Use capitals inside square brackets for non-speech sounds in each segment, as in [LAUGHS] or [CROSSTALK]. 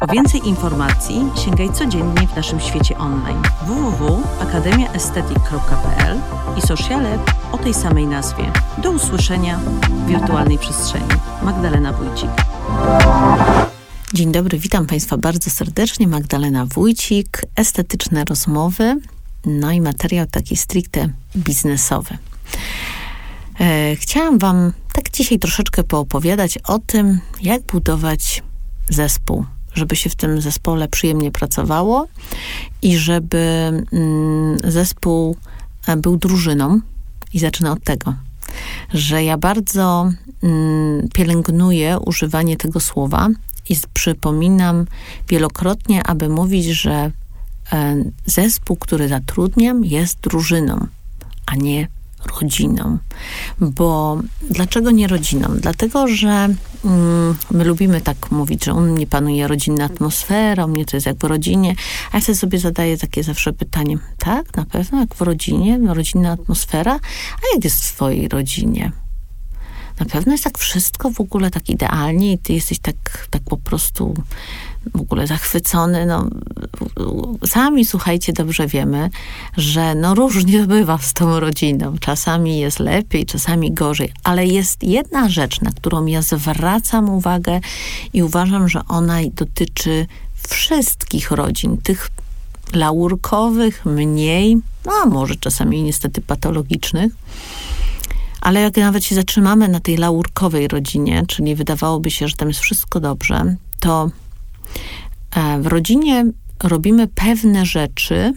Po więcej informacji sięgaj codziennie w naszym świecie online www.akademiaestetyk.pl i sociale o tej samej nazwie. Do usłyszenia w wirtualnej przestrzeni. Magdalena Wójcik. Dzień dobry, witam Państwa bardzo serdecznie. Magdalena Wójcik, estetyczne rozmowy, no i materiał taki stricte biznesowy. E, chciałam Wam tak dzisiaj troszeczkę poopowiadać o tym, jak budować zespół żeby się w tym zespole przyjemnie pracowało i żeby mm, zespół e, był drużyną. I zacznę od tego, że ja bardzo mm, pielęgnuję używanie tego słowa i przypominam wielokrotnie, aby mówić, że e, zespół, który zatrudniam, jest drużyną, a nie rodziną. Bo dlaczego nie rodziną? Dlatego, że mm, my lubimy tak mówić, że u mnie panuje rodzinna atmosfera, mnie to jest jak w rodzinie, a ja sobie zadaję takie zawsze pytanie, tak, na pewno, jak w rodzinie, rodzinna atmosfera, a jak jest w swojej rodzinie? Na pewno jest tak wszystko w ogóle tak idealnie i ty jesteś tak, tak po prostu w ogóle zachwycony. No, sami, słuchajcie, dobrze wiemy, że no różnie [LAUGHS] bywa z tą rodziną. Czasami jest lepiej, czasami gorzej, ale jest jedna rzecz, na którą ja zwracam uwagę i uważam, że ona dotyczy wszystkich rodzin, tych laurkowych, mniej, no a może czasami niestety patologicznych. Ale jak nawet się zatrzymamy na tej laurkowej rodzinie, czyli wydawałoby się, że tam jest wszystko dobrze, to w rodzinie robimy pewne rzeczy,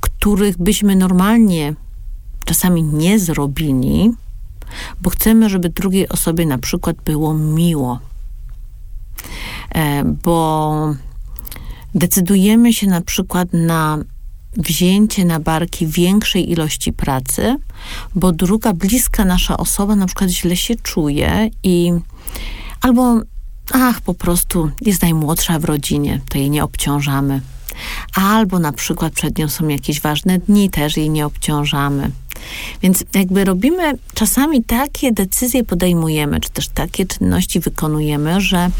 których byśmy normalnie czasami nie zrobili, bo chcemy, żeby drugiej osobie na przykład było miło. E, bo decydujemy się na przykład na wzięcie na barki większej ilości pracy, bo druga bliska nasza osoba na przykład źle się czuje i albo ach, po prostu jest najmłodsza w rodzinie, to jej nie obciążamy. Albo na przykład przed nią są jakieś ważne dni, też jej nie obciążamy. Więc jakby robimy, czasami takie decyzje podejmujemy, czy też takie czynności wykonujemy, że,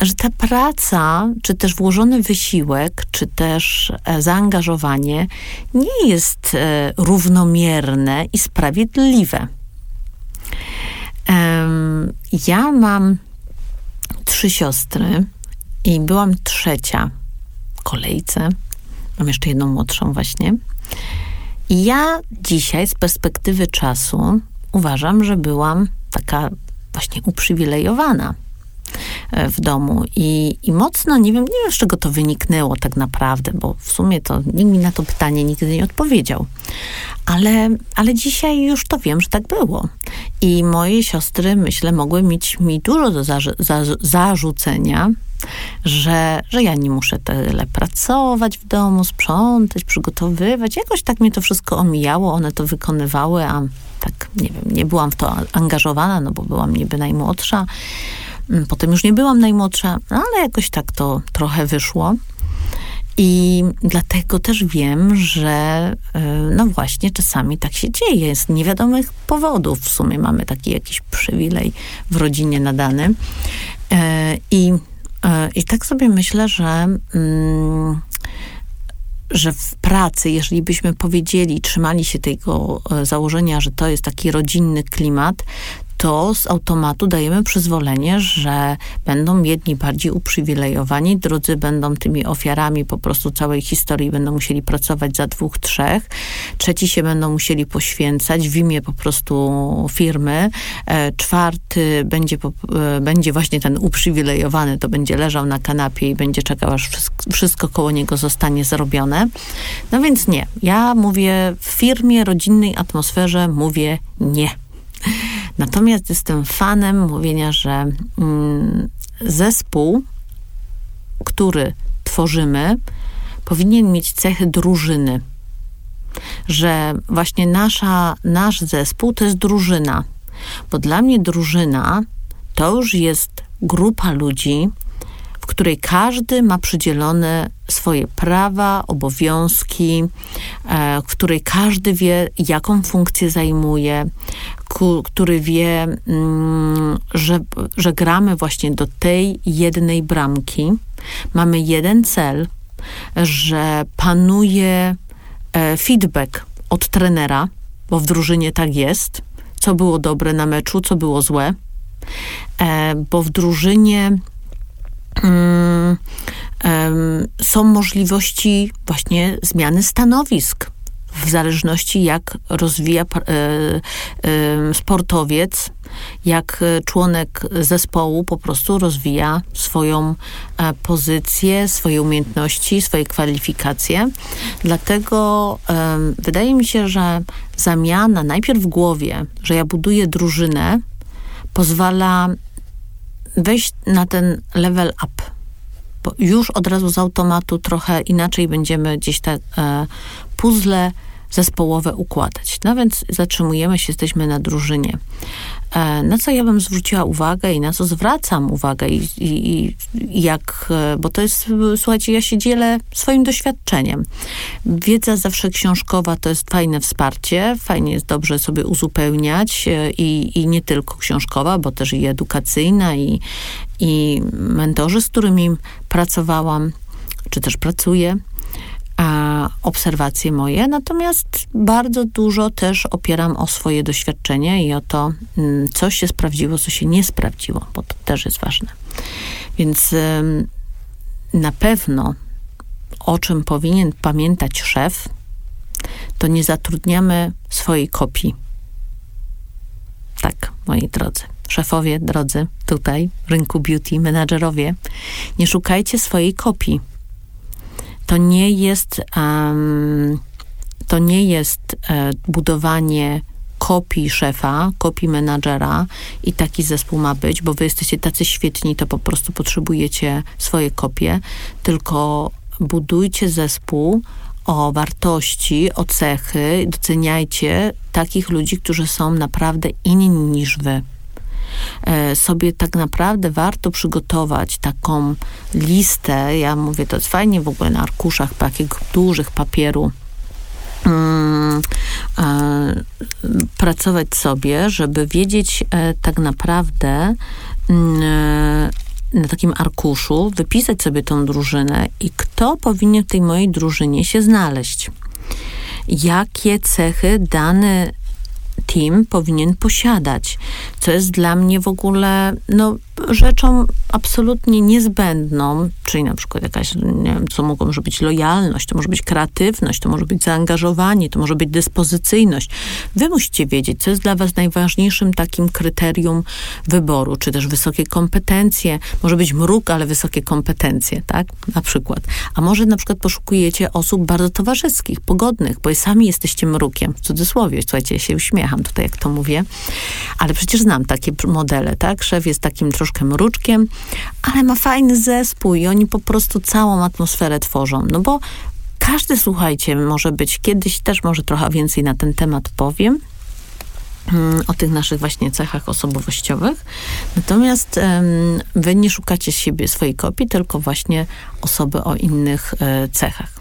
że ta praca, czy też włożony wysiłek, czy też e, zaangażowanie nie jest e, równomierne i sprawiedliwe. Ja mam trzy siostry i byłam trzecia w kolejce. Mam jeszcze jedną młodszą właśnie. I ja dzisiaj z perspektywy czasu uważam, że byłam taka właśnie uprzywilejowana w domu i, i mocno, nie wiem, nie wiem z czego to wyniknęło tak naprawdę, bo w sumie to nikt mi na to pytanie nigdy nie odpowiedział. Ale, ale dzisiaj już to wiem, że tak było. I moje siostry, myślę, mogły mieć mi dużo do zarzu za zarzucenia, że, że ja nie muszę tyle pracować w domu, sprzątać, przygotowywać. Jakoś tak mnie to wszystko omijało, one to wykonywały, a tak, nie wiem, nie byłam w to angażowana, no bo byłam niby najmłodsza. Mm, potem już nie byłam najmłodsza, no ale jakoś tak to trochę wyszło. I dlatego też wiem, że e, no właśnie czasami tak się dzieje z niewiadomych powodów. W sumie mamy taki jakiś przywilej w rodzinie nadany. E, I, e, i tak sobie myślę, że mm, że w pracy, jeżeli byśmy powiedzieli, trzymali się tego założenia, że to jest taki rodzinny klimat, to z automatu dajemy przyzwolenie, że będą jedni bardziej uprzywilejowani, drudzy będą tymi ofiarami po prostu całej historii, będą musieli pracować za dwóch, trzech, trzeci się będą musieli poświęcać w imię po prostu firmy, e, czwarty będzie, e, będzie właśnie ten uprzywilejowany, to będzie leżał na kanapie i będzie czekał, aż wszystko koło niego zostanie zrobione. No więc nie. Ja mówię w firmie, rodzinnej atmosferze, mówię nie. Natomiast jestem fanem mówienia, że mm, zespół, który tworzymy, powinien mieć cechy drużyny. Że właśnie nasza, nasz zespół to jest drużyna. Bo dla mnie drużyna to już jest grupa ludzi, w której każdy ma przydzielone swoje prawa, obowiązki, e, w której każdy wie, jaką funkcję zajmuje, który wie, mm, że, że gramy właśnie do tej jednej bramki. Mamy jeden cel, że panuje e, feedback od trenera, bo w drużynie tak jest, co było dobre na meczu, co było złe, e, bo w drużynie są możliwości właśnie zmiany stanowisk w zależności jak rozwija e, e, sportowiec, jak członek zespołu po prostu rozwija swoją e, pozycję, swoje umiejętności, swoje kwalifikacje. Dlatego wydaje mi się, że zamiana najpierw w głowie, że ja buduję drużynę, pozwala wejść na ten level up bo już od razu z automatu trochę inaczej będziemy gdzieś te e, puzzle zespołowe układać. No więc zatrzymujemy się, jesteśmy na drużynie. E, na co ja bym zwróciła uwagę i na co zwracam uwagę i, i, i, jak, e, bo to jest, słuchajcie, ja się dzielę swoim doświadczeniem. Wiedza zawsze książkowa to jest fajne wsparcie, fajnie jest dobrze sobie uzupełniać e, i, i nie tylko książkowa, bo też i edukacyjna i, i mentorzy, z którymi pracowałam, czy też pracuję, obserwacje moje, natomiast bardzo dużo też opieram o swoje doświadczenie i o to, mm, co się sprawdziło, co się nie sprawdziło, bo to też jest ważne. Więc na pewno o czym powinien pamiętać szef, to nie zatrudniamy swojej kopii. Tak, moi drodzy. Szefowie, drodzy, tutaj, rynku beauty, menadżerowie, nie szukajcie swojej kopii to nie jest, um, to nie jest e, budowanie kopii szefa, kopii menadżera i taki zespół ma być, bo wy jesteście tacy świetni, to po prostu potrzebujecie swoje kopie, tylko budujcie zespół o wartości, o cechy, doceniajcie takich ludzi, którzy są naprawdę inni niż wy. E, sobie tak naprawdę warto przygotować taką listę. Ja mówię, to jest fajnie w ogóle na arkuszach takiego dużych papieru. Hmm, e, pracować sobie, żeby wiedzieć e, tak naprawdę mm, na takim arkuszu, wypisać sobie tą drużynę i kto powinien w tej mojej drużynie się znaleźć. Jakie cechy dany team powinien posiadać, co jest dla mnie w ogóle no, rzeczą absolutnie niezbędną, czyli na przykład jakaś, nie wiem, co mogą może być lojalność, to może być kreatywność, to może być zaangażowanie, to może być dyspozycyjność. Wy musicie wiedzieć, co jest dla was najważniejszym takim kryterium wyboru, czy też wysokie kompetencje, może być mruk, ale wysokie kompetencje, tak, na przykład. A może na przykład poszukujecie osób bardzo towarzyskich, pogodnych, bo sami jesteście mrukiem, w cudzysłowie, słuchajcie, ja się uśmiecham tutaj, jak to mówię, ale przecież znam takie modele, tak, szef jest takim troszkę troszkę mruczkiem, ale ma fajny zespół i oni po prostu całą atmosferę tworzą. No bo każdy, słuchajcie, może być, kiedyś też może trochę więcej na ten temat powiem, mm, o tych naszych właśnie cechach osobowościowych. Natomiast um, wy nie szukacie siebie swojej kopii, tylko właśnie osoby o innych e, cechach.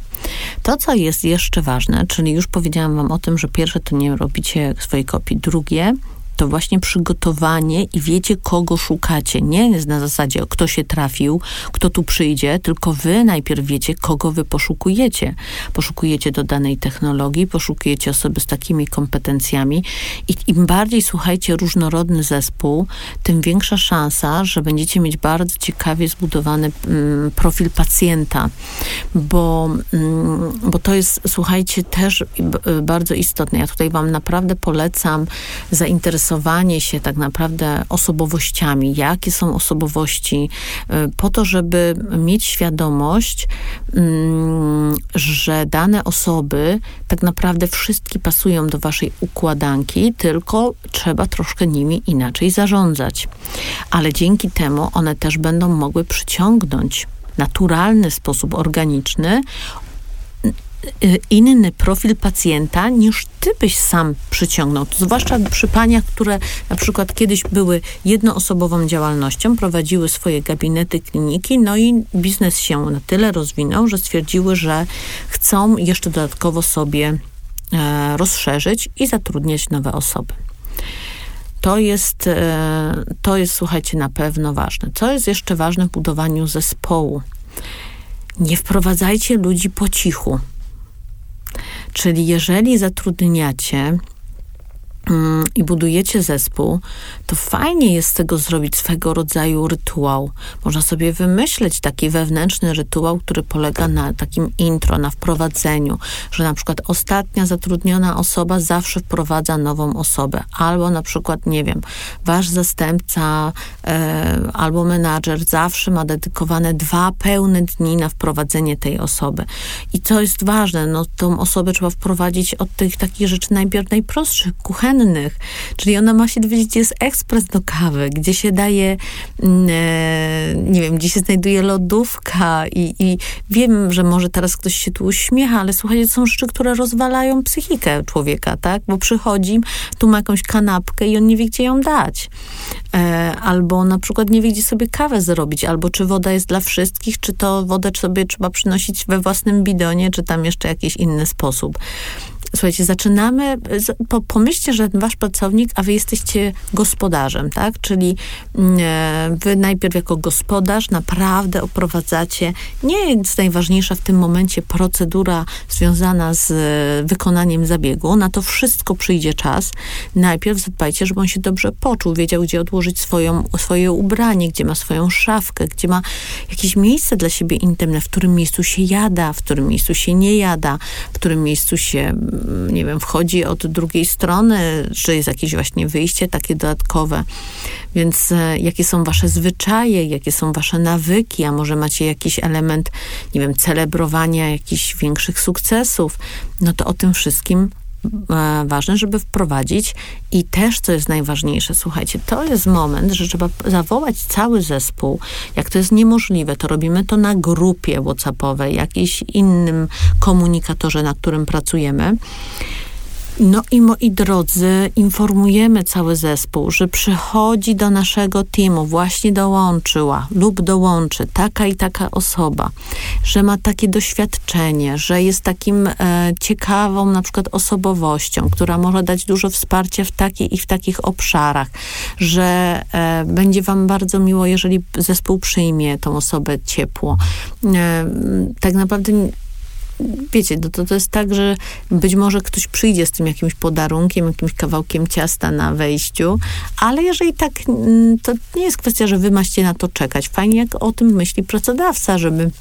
To, co jest jeszcze ważne, czyli już powiedziałam wam o tym, że pierwsze to nie robicie swojej kopii, drugie to właśnie przygotowanie i wiecie, kogo szukacie. Nie jest na zasadzie, kto się trafił, kto tu przyjdzie, tylko wy najpierw wiecie, kogo wy poszukujecie. Poszukujecie do danej technologii, poszukujecie osoby z takimi kompetencjami i im bardziej słuchajcie różnorodny zespół, tym większa szansa, że będziecie mieć bardzo ciekawie zbudowany mm, profil pacjenta, bo, mm, bo to jest, słuchajcie, też bardzo istotne. Ja tutaj wam naprawdę polecam zainteresować interesowanie się tak naprawdę osobowościami, jakie są osobowości, y, po to, żeby mieć świadomość, mm, że dane osoby tak naprawdę wszystkie pasują do waszej układanki, tylko trzeba troszkę nimi inaczej zarządzać. Ale dzięki temu one też będą mogły przyciągnąć naturalny sposób organiczny inny profil pacjenta niż ty byś sam przyciągnął. Zwłaszcza przy paniach, które na przykład kiedyś były jednoosobową działalnością, prowadziły swoje gabinety, kliniki, no i biznes się na tyle rozwinął, że stwierdziły, że chcą jeszcze dodatkowo sobie e, rozszerzyć i zatrudniać nowe osoby. To jest, e, to jest, słuchajcie, na pewno ważne. Co jest jeszcze ważne w budowaniu zespołu? Nie wprowadzajcie ludzi po cichu. Czyli jeżeli zatrudniacie i budujecie zespół, to fajnie jest z tego zrobić swego rodzaju rytuał. Można sobie wymyśleć taki wewnętrzny rytuał, który polega na takim intro, na wprowadzeniu, że na przykład ostatnia zatrudniona osoba zawsze wprowadza nową osobę, albo na przykład, nie wiem, wasz zastępca e, albo menadżer zawsze ma dedykowane dwa pełne dni na wprowadzenie tej osoby. I co jest ważne, no tą osobę trzeba wprowadzić od tych takich rzeczy najpierw najprostszych, kuchennych, Czyli ona ma się dowiedzieć, gdzie jest ekspres do kawy, gdzie się daje, mm, e, nie wiem, gdzie się znajduje lodówka i, i wiem, że może teraz ktoś się tu uśmiecha, ale słuchajcie, to są rzeczy, które rozwalają psychikę człowieka, tak? Bo przychodzi, tu ma jakąś kanapkę i on nie wie, gdzie ją dać. E, albo na przykład nie wie, gdzie sobie kawę zrobić, albo czy woda jest dla wszystkich, czy to wodę sobie trzeba przynosić we własnym bidonie, czy tam jeszcze jakiś inny sposób. Słuchajcie, zaczynamy, pomyślcie, że wasz pracownik, a wy jesteście gospodarzem, tak? Czyli mm, e, wy najpierw jako gospodarz naprawdę oprowadzacie, nie jest najważniejsza w tym momencie procedura związana z e, wykonaniem zabiegu, na to wszystko przyjdzie czas. Najpierw zadbajcie, żeby on się dobrze poczuł, wiedział, gdzie odłożyć swoją, swoje ubranie, gdzie ma swoją szafkę, gdzie ma jakieś miejsce dla siebie intymne, w którym miejscu się jada, w którym miejscu się nie jada, w którym miejscu się nie wiem, wchodzi od drugiej strony, czy jest jakieś właśnie wyjście takie dodatkowe. Więc e, jakie są wasze zwyczaje, jakie są wasze nawyki, a może macie jakiś element, nie wiem, celebrowania jakichś większych sukcesów, no to o tym wszystkim ważne, żeby wprowadzić i też, co jest najważniejsze, słuchajcie, to jest moment, że trzeba zawołać cały zespół. Jak to jest niemożliwe, to robimy to na grupie WhatsAppowej, jakimś innym komunikatorze, na którym pracujemy. No i moi drodzy, informujemy cały zespół, że przychodzi do naszego teamu, właśnie dołączyła lub dołączy taka i taka osoba, że ma takie doświadczenie, że jest takim e, ciekawą na przykład osobowością, która może dać dużo wsparcia w takich i w takich obszarach, że e, będzie wam bardzo miło, jeżeli zespół przyjmie tą osobę ciepło. E, tak naprawdę wiecie, to, to, to jest tak, że być może ktoś przyjdzie z tym jakimś podarunkiem, jakimś kawałkiem ciasta na wejściu, ale jeżeli tak, mm, to nie jest kwestia, że wy macie na to czekać. Fajnie, jak o tym myśli pracodawca, żeby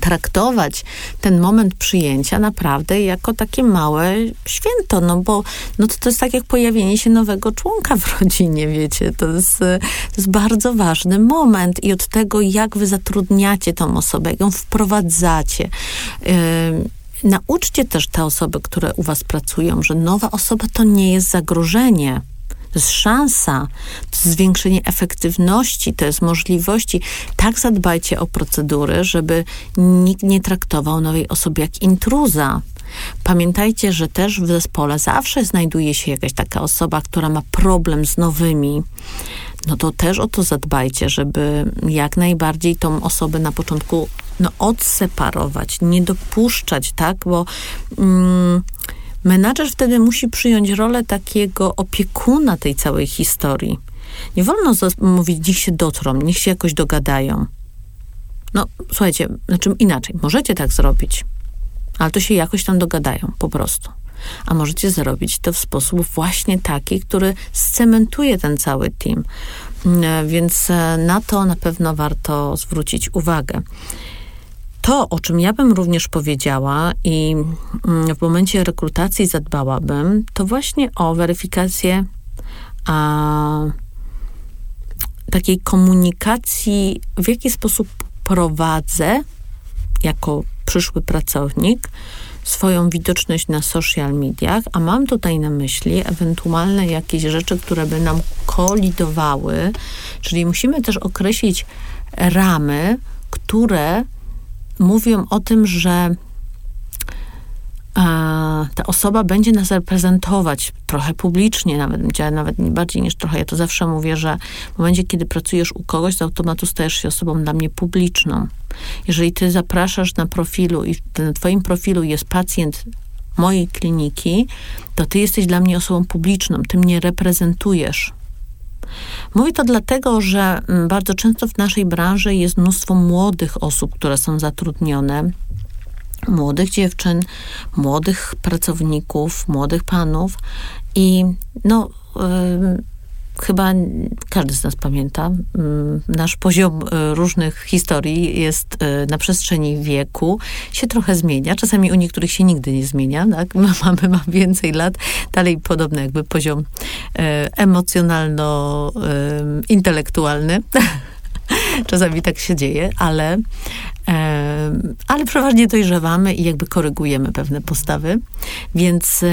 traktować ten moment przyjęcia naprawdę jako takie małe święto, no bo no to, to jest tak jak pojawienie się nowego członka w rodzinie, wiecie, to jest, to jest bardzo ważny moment i od tego, jak wy zatrudniacie tą osobę, jak ją wprowadzacie, yy, Nauczcie też te osoby, które u was pracują, że nowa osoba to nie jest zagrożenie to jest szansa, to jest zwiększenie efektywności, to jest możliwości. Tak zadbajcie o procedury, żeby nikt nie traktował nowej osoby jak intruza. Pamiętajcie, że też w zespole zawsze znajduje się jakaś taka osoba, która ma problem z nowymi. No to też o to zadbajcie, żeby jak najbardziej tą osobę na początku no, odseparować, nie dopuszczać, tak? Bo. Mm, Menadżer wtedy musi przyjąć rolę takiego opiekuna tej całej historii. Nie wolno mówić, niech się dotrą, niech się jakoś dogadają. No, słuchajcie, znaczy inaczej, możecie tak zrobić, ale to się jakoś tam dogadają, po prostu. A możecie zrobić to w sposób właśnie taki, który scementuje ten cały team. Mm, więc e, na to na pewno warto zwrócić uwagę. To, o czym ja bym również powiedziała i mm, w momencie rekrutacji zadbałabym, to właśnie o weryfikację a, takiej komunikacji, w jaki sposób prowadzę jako przyszły pracownik swoją widoczność na social mediach, a mam tutaj na myśli ewentualne jakieś rzeczy, które by nam kolidowały, czyli musimy też określić ramy, które mówią o tym, że ta osoba będzie nas reprezentować trochę publicznie, nawet, nawet nie bardziej niż trochę. Ja to zawsze mówię, że w momencie, kiedy pracujesz u kogoś, z automatu stajesz się osobą dla mnie publiczną. Jeżeli ty zapraszasz na profilu i na twoim profilu jest pacjent mojej kliniki, to ty jesteś dla mnie osobą publiczną, ty mnie reprezentujesz. Mówię to dlatego, że mm, bardzo często w naszej branży jest mnóstwo młodych osób, które są zatrudnione, młodych dziewczyn, młodych pracowników, młodych panów i no. Yy, chyba każdy z nas pamięta, nasz poziom y, różnych historii jest y, na przestrzeni wieku, się trochę zmienia. Czasami u niektórych się nigdy nie zmienia, tak? [LAUGHS] Mamy, mamy więcej lat, dalej podobny jakby poziom y, emocjonalno-intelektualny. [LAUGHS] Czasami tak się dzieje, ale, ale przeważnie dojrzewamy i jakby korygujemy pewne postawy. Więc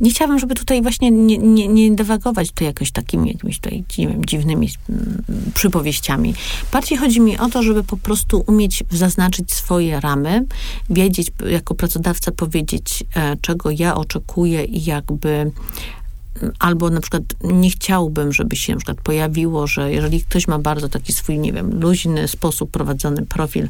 nie chciałabym, żeby tutaj właśnie nie, nie, nie jakoś takimi jakimiś tutaj wiem, dziwnymi mm, przypowieściami. Bardziej chodzi mi o to, żeby po prostu umieć zaznaczyć swoje ramy, wiedzieć, jako pracodawca powiedzieć, e, czego ja oczekuję i jakby albo na przykład nie chciałbym, żeby się na przykład pojawiło, że jeżeli ktoś ma bardzo taki swój, nie wiem, luźny sposób prowadzony profil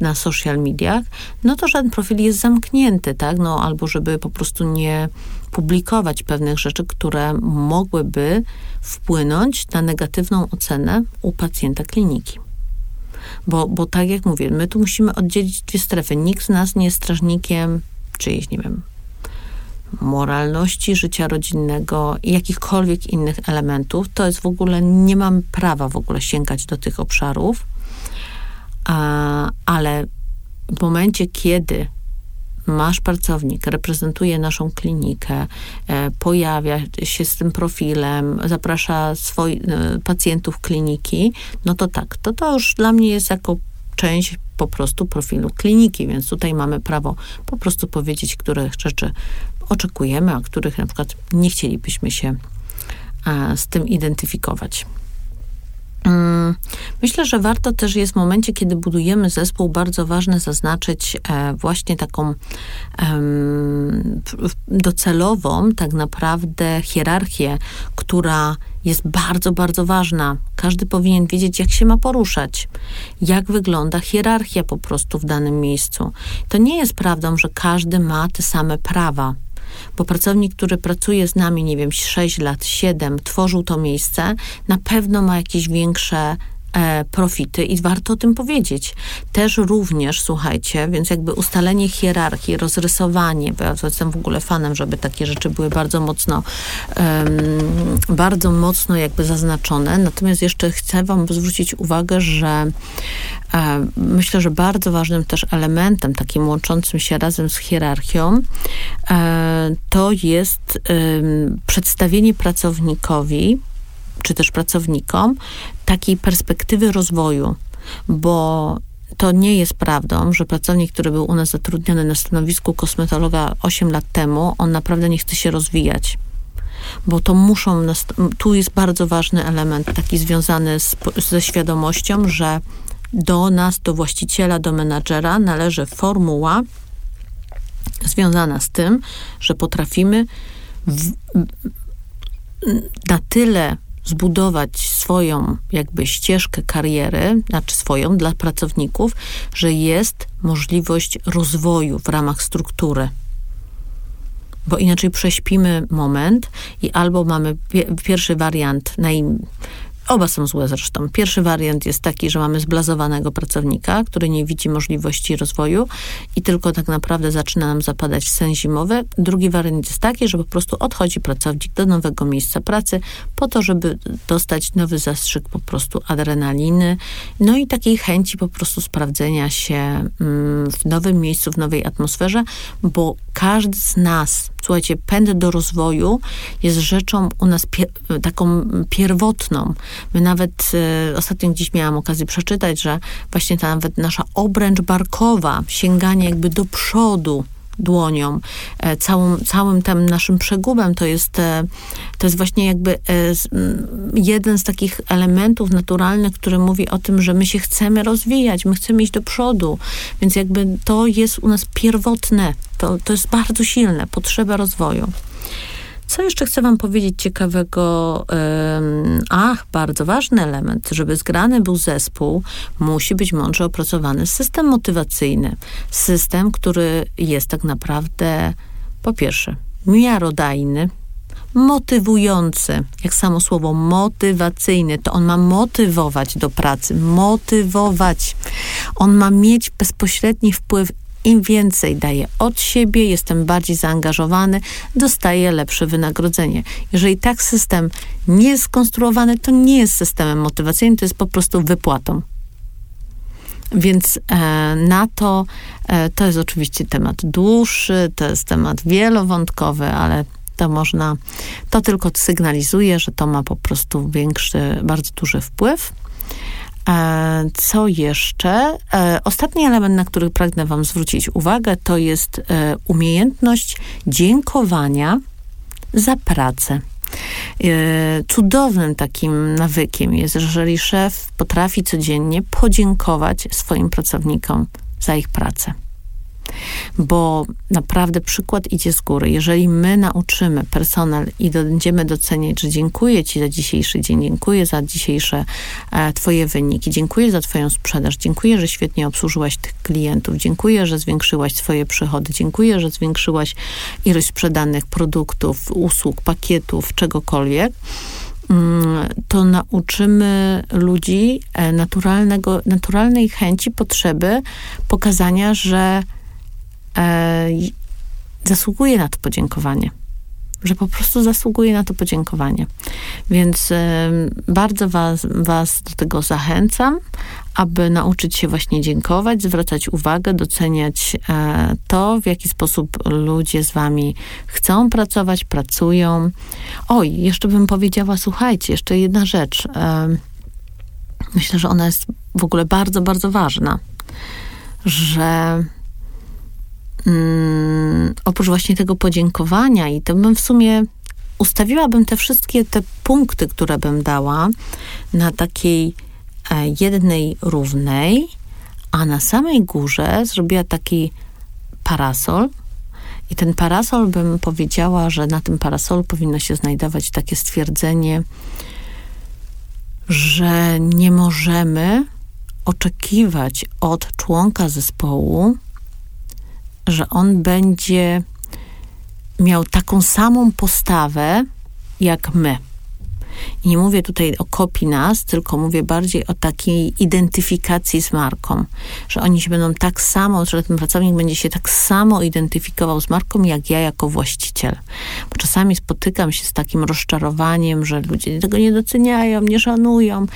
na social mediach, no to żaden profil jest zamknięty, tak? No albo żeby po prostu nie publikować pewnych rzeczy, które mogłyby wpłynąć na negatywną ocenę u pacjenta kliniki. Bo, bo tak jak mówię, my tu musimy oddzielić dwie strefy. Nikt z nas nie jest strażnikiem czyjejś, nie wiem, moralności życia rodzinnego i jakichkolwiek innych elementów, to jest w ogóle, nie mam prawa w ogóle sięgać do tych obszarów, ale w momencie, kiedy masz pracownik, reprezentuje naszą klinikę, e, pojawia się z tym profilem, zaprasza swoich e, pacjentów kliniki, no to tak, to to już dla mnie jest jako część po prostu profilu kliniki, więc tutaj mamy prawo po prostu powiedzieć, które rzeczy oczekujemy, a których na przykład nie chcielibyśmy się z tym identyfikować. Mm, myślę, że warto też jest w momencie, kiedy budujemy zespół, bardzo ważne zaznaczyć e, właśnie taką docelową, tak naprawdę, hierarchię, która jest bardzo, bardzo ważna. Każdy powinien wiedzieć, jak się ma poruszać, jak wygląda hierarchia po prostu w danym miejscu. To nie jest prawdą, że każdy ma te same prawa bo pracownik, który pracuje z nami, nie wiem, 6 lat, 7, tworzył to miejsce, na pewno ma jakieś większe profity i warto o tym powiedzieć. Też również, słuchajcie, więc jakby ustalenie hierarchii, rozrysowanie, bo ja jestem w ogóle fanem, żeby takie rzeczy były bardzo mocno um, bardzo mocno jakby zaznaczone. Natomiast jeszcze chcę wam zwrócić uwagę, że e, myślę, że bardzo ważnym też elementem, takim łączącym się razem z hierarchią, e, to jest przedstawienie pracownikowi czy też pracownikom takiej perspektywy rozwoju, bo to nie jest prawdą, że pracownik, który był u nas zatrudniony na stanowisku kosmetologa 8 lat temu, on naprawdę nie chce się rozwijać. Bo to muszą, tu jest bardzo ważny element taki związany z, ze świadomością, że do nas, do właściciela, do menadżera należy formuła związana z tym, że potrafimy w, na tyle zbudować swoją jakby ścieżkę kariery, znaczy swoją dla pracowników, że jest możliwość rozwoju w ramach struktury. Bo inaczej prześpimy moment i albo mamy pierwszy wariant, naj, Oba są złe zresztą. Pierwszy wariant jest taki, że mamy zblazowanego pracownika, który nie widzi możliwości rozwoju i tylko tak naprawdę zaczyna nam zapadać sen zimowy. Drugi wariant jest taki, że po prostu odchodzi pracownik do nowego miejsca pracy po to, żeby dostać nowy zastrzyk po prostu adrenaliny, no i takiej chęci po prostu sprawdzenia się mm, w nowym miejscu, w nowej atmosferze, bo każdy z nas, słuchajcie, pęd do rozwoju jest rzeczą u nas pier taką pierwotną. My nawet e, ostatnio gdzieś miałam okazję przeczytać, że właśnie ta nawet nasza obręcz barkowa, sięganie jakby do przodu, dłonią, e, całym, całym tym naszym przegubem, to jest, e, to jest właśnie jakby jeden z takich elementów naturalnych, który mówi o tym, że my się chcemy rozwijać, my chcemy iść do przodu, więc jakby to jest u nas pierwotne, to, to jest bardzo silne, potrzeba rozwoju. Co jeszcze chcę Wam powiedzieć ciekawego? Ach, bardzo ważny element. Żeby zgrany był zespół, musi być mądrze opracowany system motywacyjny. System, który jest tak naprawdę, po pierwsze, miarodajny, motywujący, jak samo słowo motywacyjny, to on ma motywować do pracy, motywować. On ma mieć bezpośredni wpływ im więcej daję od siebie, jestem bardziej zaangażowany, dostaję lepsze wynagrodzenie. Jeżeli tak system nie jest skonstruowany, to nie jest systemem motywacyjnym, to jest po prostu wypłatą. Więc e, na to, e, to jest oczywiście temat dłuższy, to jest temat wielowątkowy, ale to można, to tylko sygnalizuje, że to ma po prostu większy, bardzo duży wpływ. E, co jeszcze? E, ostatni element, na który pragnę Wam zwrócić uwagę, to jest e, umiejętność dziękowania za pracę. Cudownym takim nawykiem jest, jeżeli szef potrafi codziennie podziękować swoim pracownikom za ich pracę bo naprawdę przykład idzie z góry. Jeżeli my nauczymy personel i będziemy doceniać, że dziękuję Ci za dzisiejszy dzień, dziękuję za dzisiejsze e, Twoje wyniki, dziękuję za Twoją sprzedaż, dziękuję, że świetnie obsłużyłaś tych klientów, dziękuję, że zwiększyłaś swoje przychody, dziękuję, że zwiększyłaś ilość sprzedanych produktów, usług, pakietów, czegokolwiek mm, to nauczymy ludzi e, naturalnego, naturalnej chęci, potrzeby pokazania, że e, zasługuje na to podziękowanie. Że po prostu zasługuje na to podziękowanie. Więc e, bardzo was, was do tego zachęcam, aby nauczyć się właśnie dziękować, zwracać uwagę, doceniać e, to, w jaki sposób ludzie z wami chcą pracować, pracują. Oj, jeszcze bym powiedziała, słuchajcie, jeszcze jedna rzecz. Myślę, że ona jest w ogóle bardzo, bardzo ważna, że mm, oprócz właśnie tego podziękowania i to bym w sumie ustawiłabym te wszystkie te punkty, które bym dała na takiej e, jednej równej, a na samej górze zrobiła taki parasol. I ten parasol bym powiedziała, że na tym parasolu powinno się znajdować takie stwierdzenie, że nie możemy oczekiwać od członka zespołu, że on będzie miał taką samą postawę jak my. Nie mówię tutaj o kopii nas, tylko mówię bardziej o takiej identyfikacji z marką, że oni się będą tak samo, że ten pracownik będzie się tak samo identyfikował z marką, jak ja jako właściciel. Bo czasami spotykam się z takim rozczarowaniem, że ludzie tego nie doceniają, nie szanują.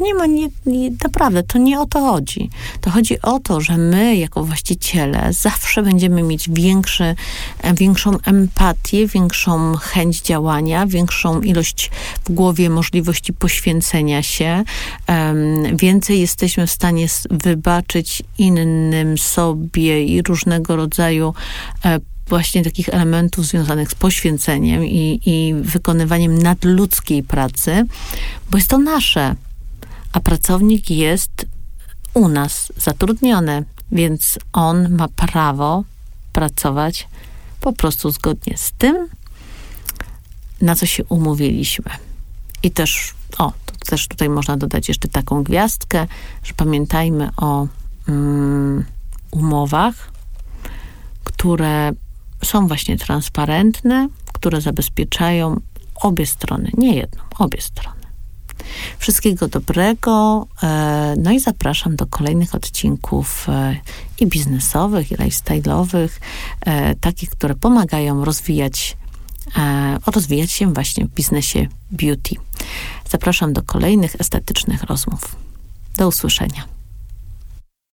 Nie ma, nie, nie, naprawdę, to nie o to chodzi. To chodzi o to, że my jako właściciele zawsze będziemy mieć większy, większą empatię, większą chęć działania, większą ilość w głowie możliwości poświęcenia się. Więcej jesteśmy w stanie wybaczyć innym sobie i różnego rodzaju e, właśnie takich elementów związanych z poświęceniem i, i wykonywaniem nadludzkiej pracy, bo jest to nasze, a pracownik jest u nas zatrudniony, więc on ma prawo pracować po prostu zgodnie z tym, na co się umówiliśmy. I też, o, to też tutaj można dodać jeszcze taką gwiazdkę, że pamiętajmy o um, umowach, które są właśnie transparentne, które zabezpieczają obie strony, nie jedną, obie strony. Wszystkiego dobrego, e, no i zapraszam do kolejnych odcinków e, i biznesowych, i lifestyle'owych, e, takich, które pomagają rozwijać rozwijać się właśnie w biznesie beauty. Zapraszam do kolejnych estetycznych rozmów. Do usłyszenia.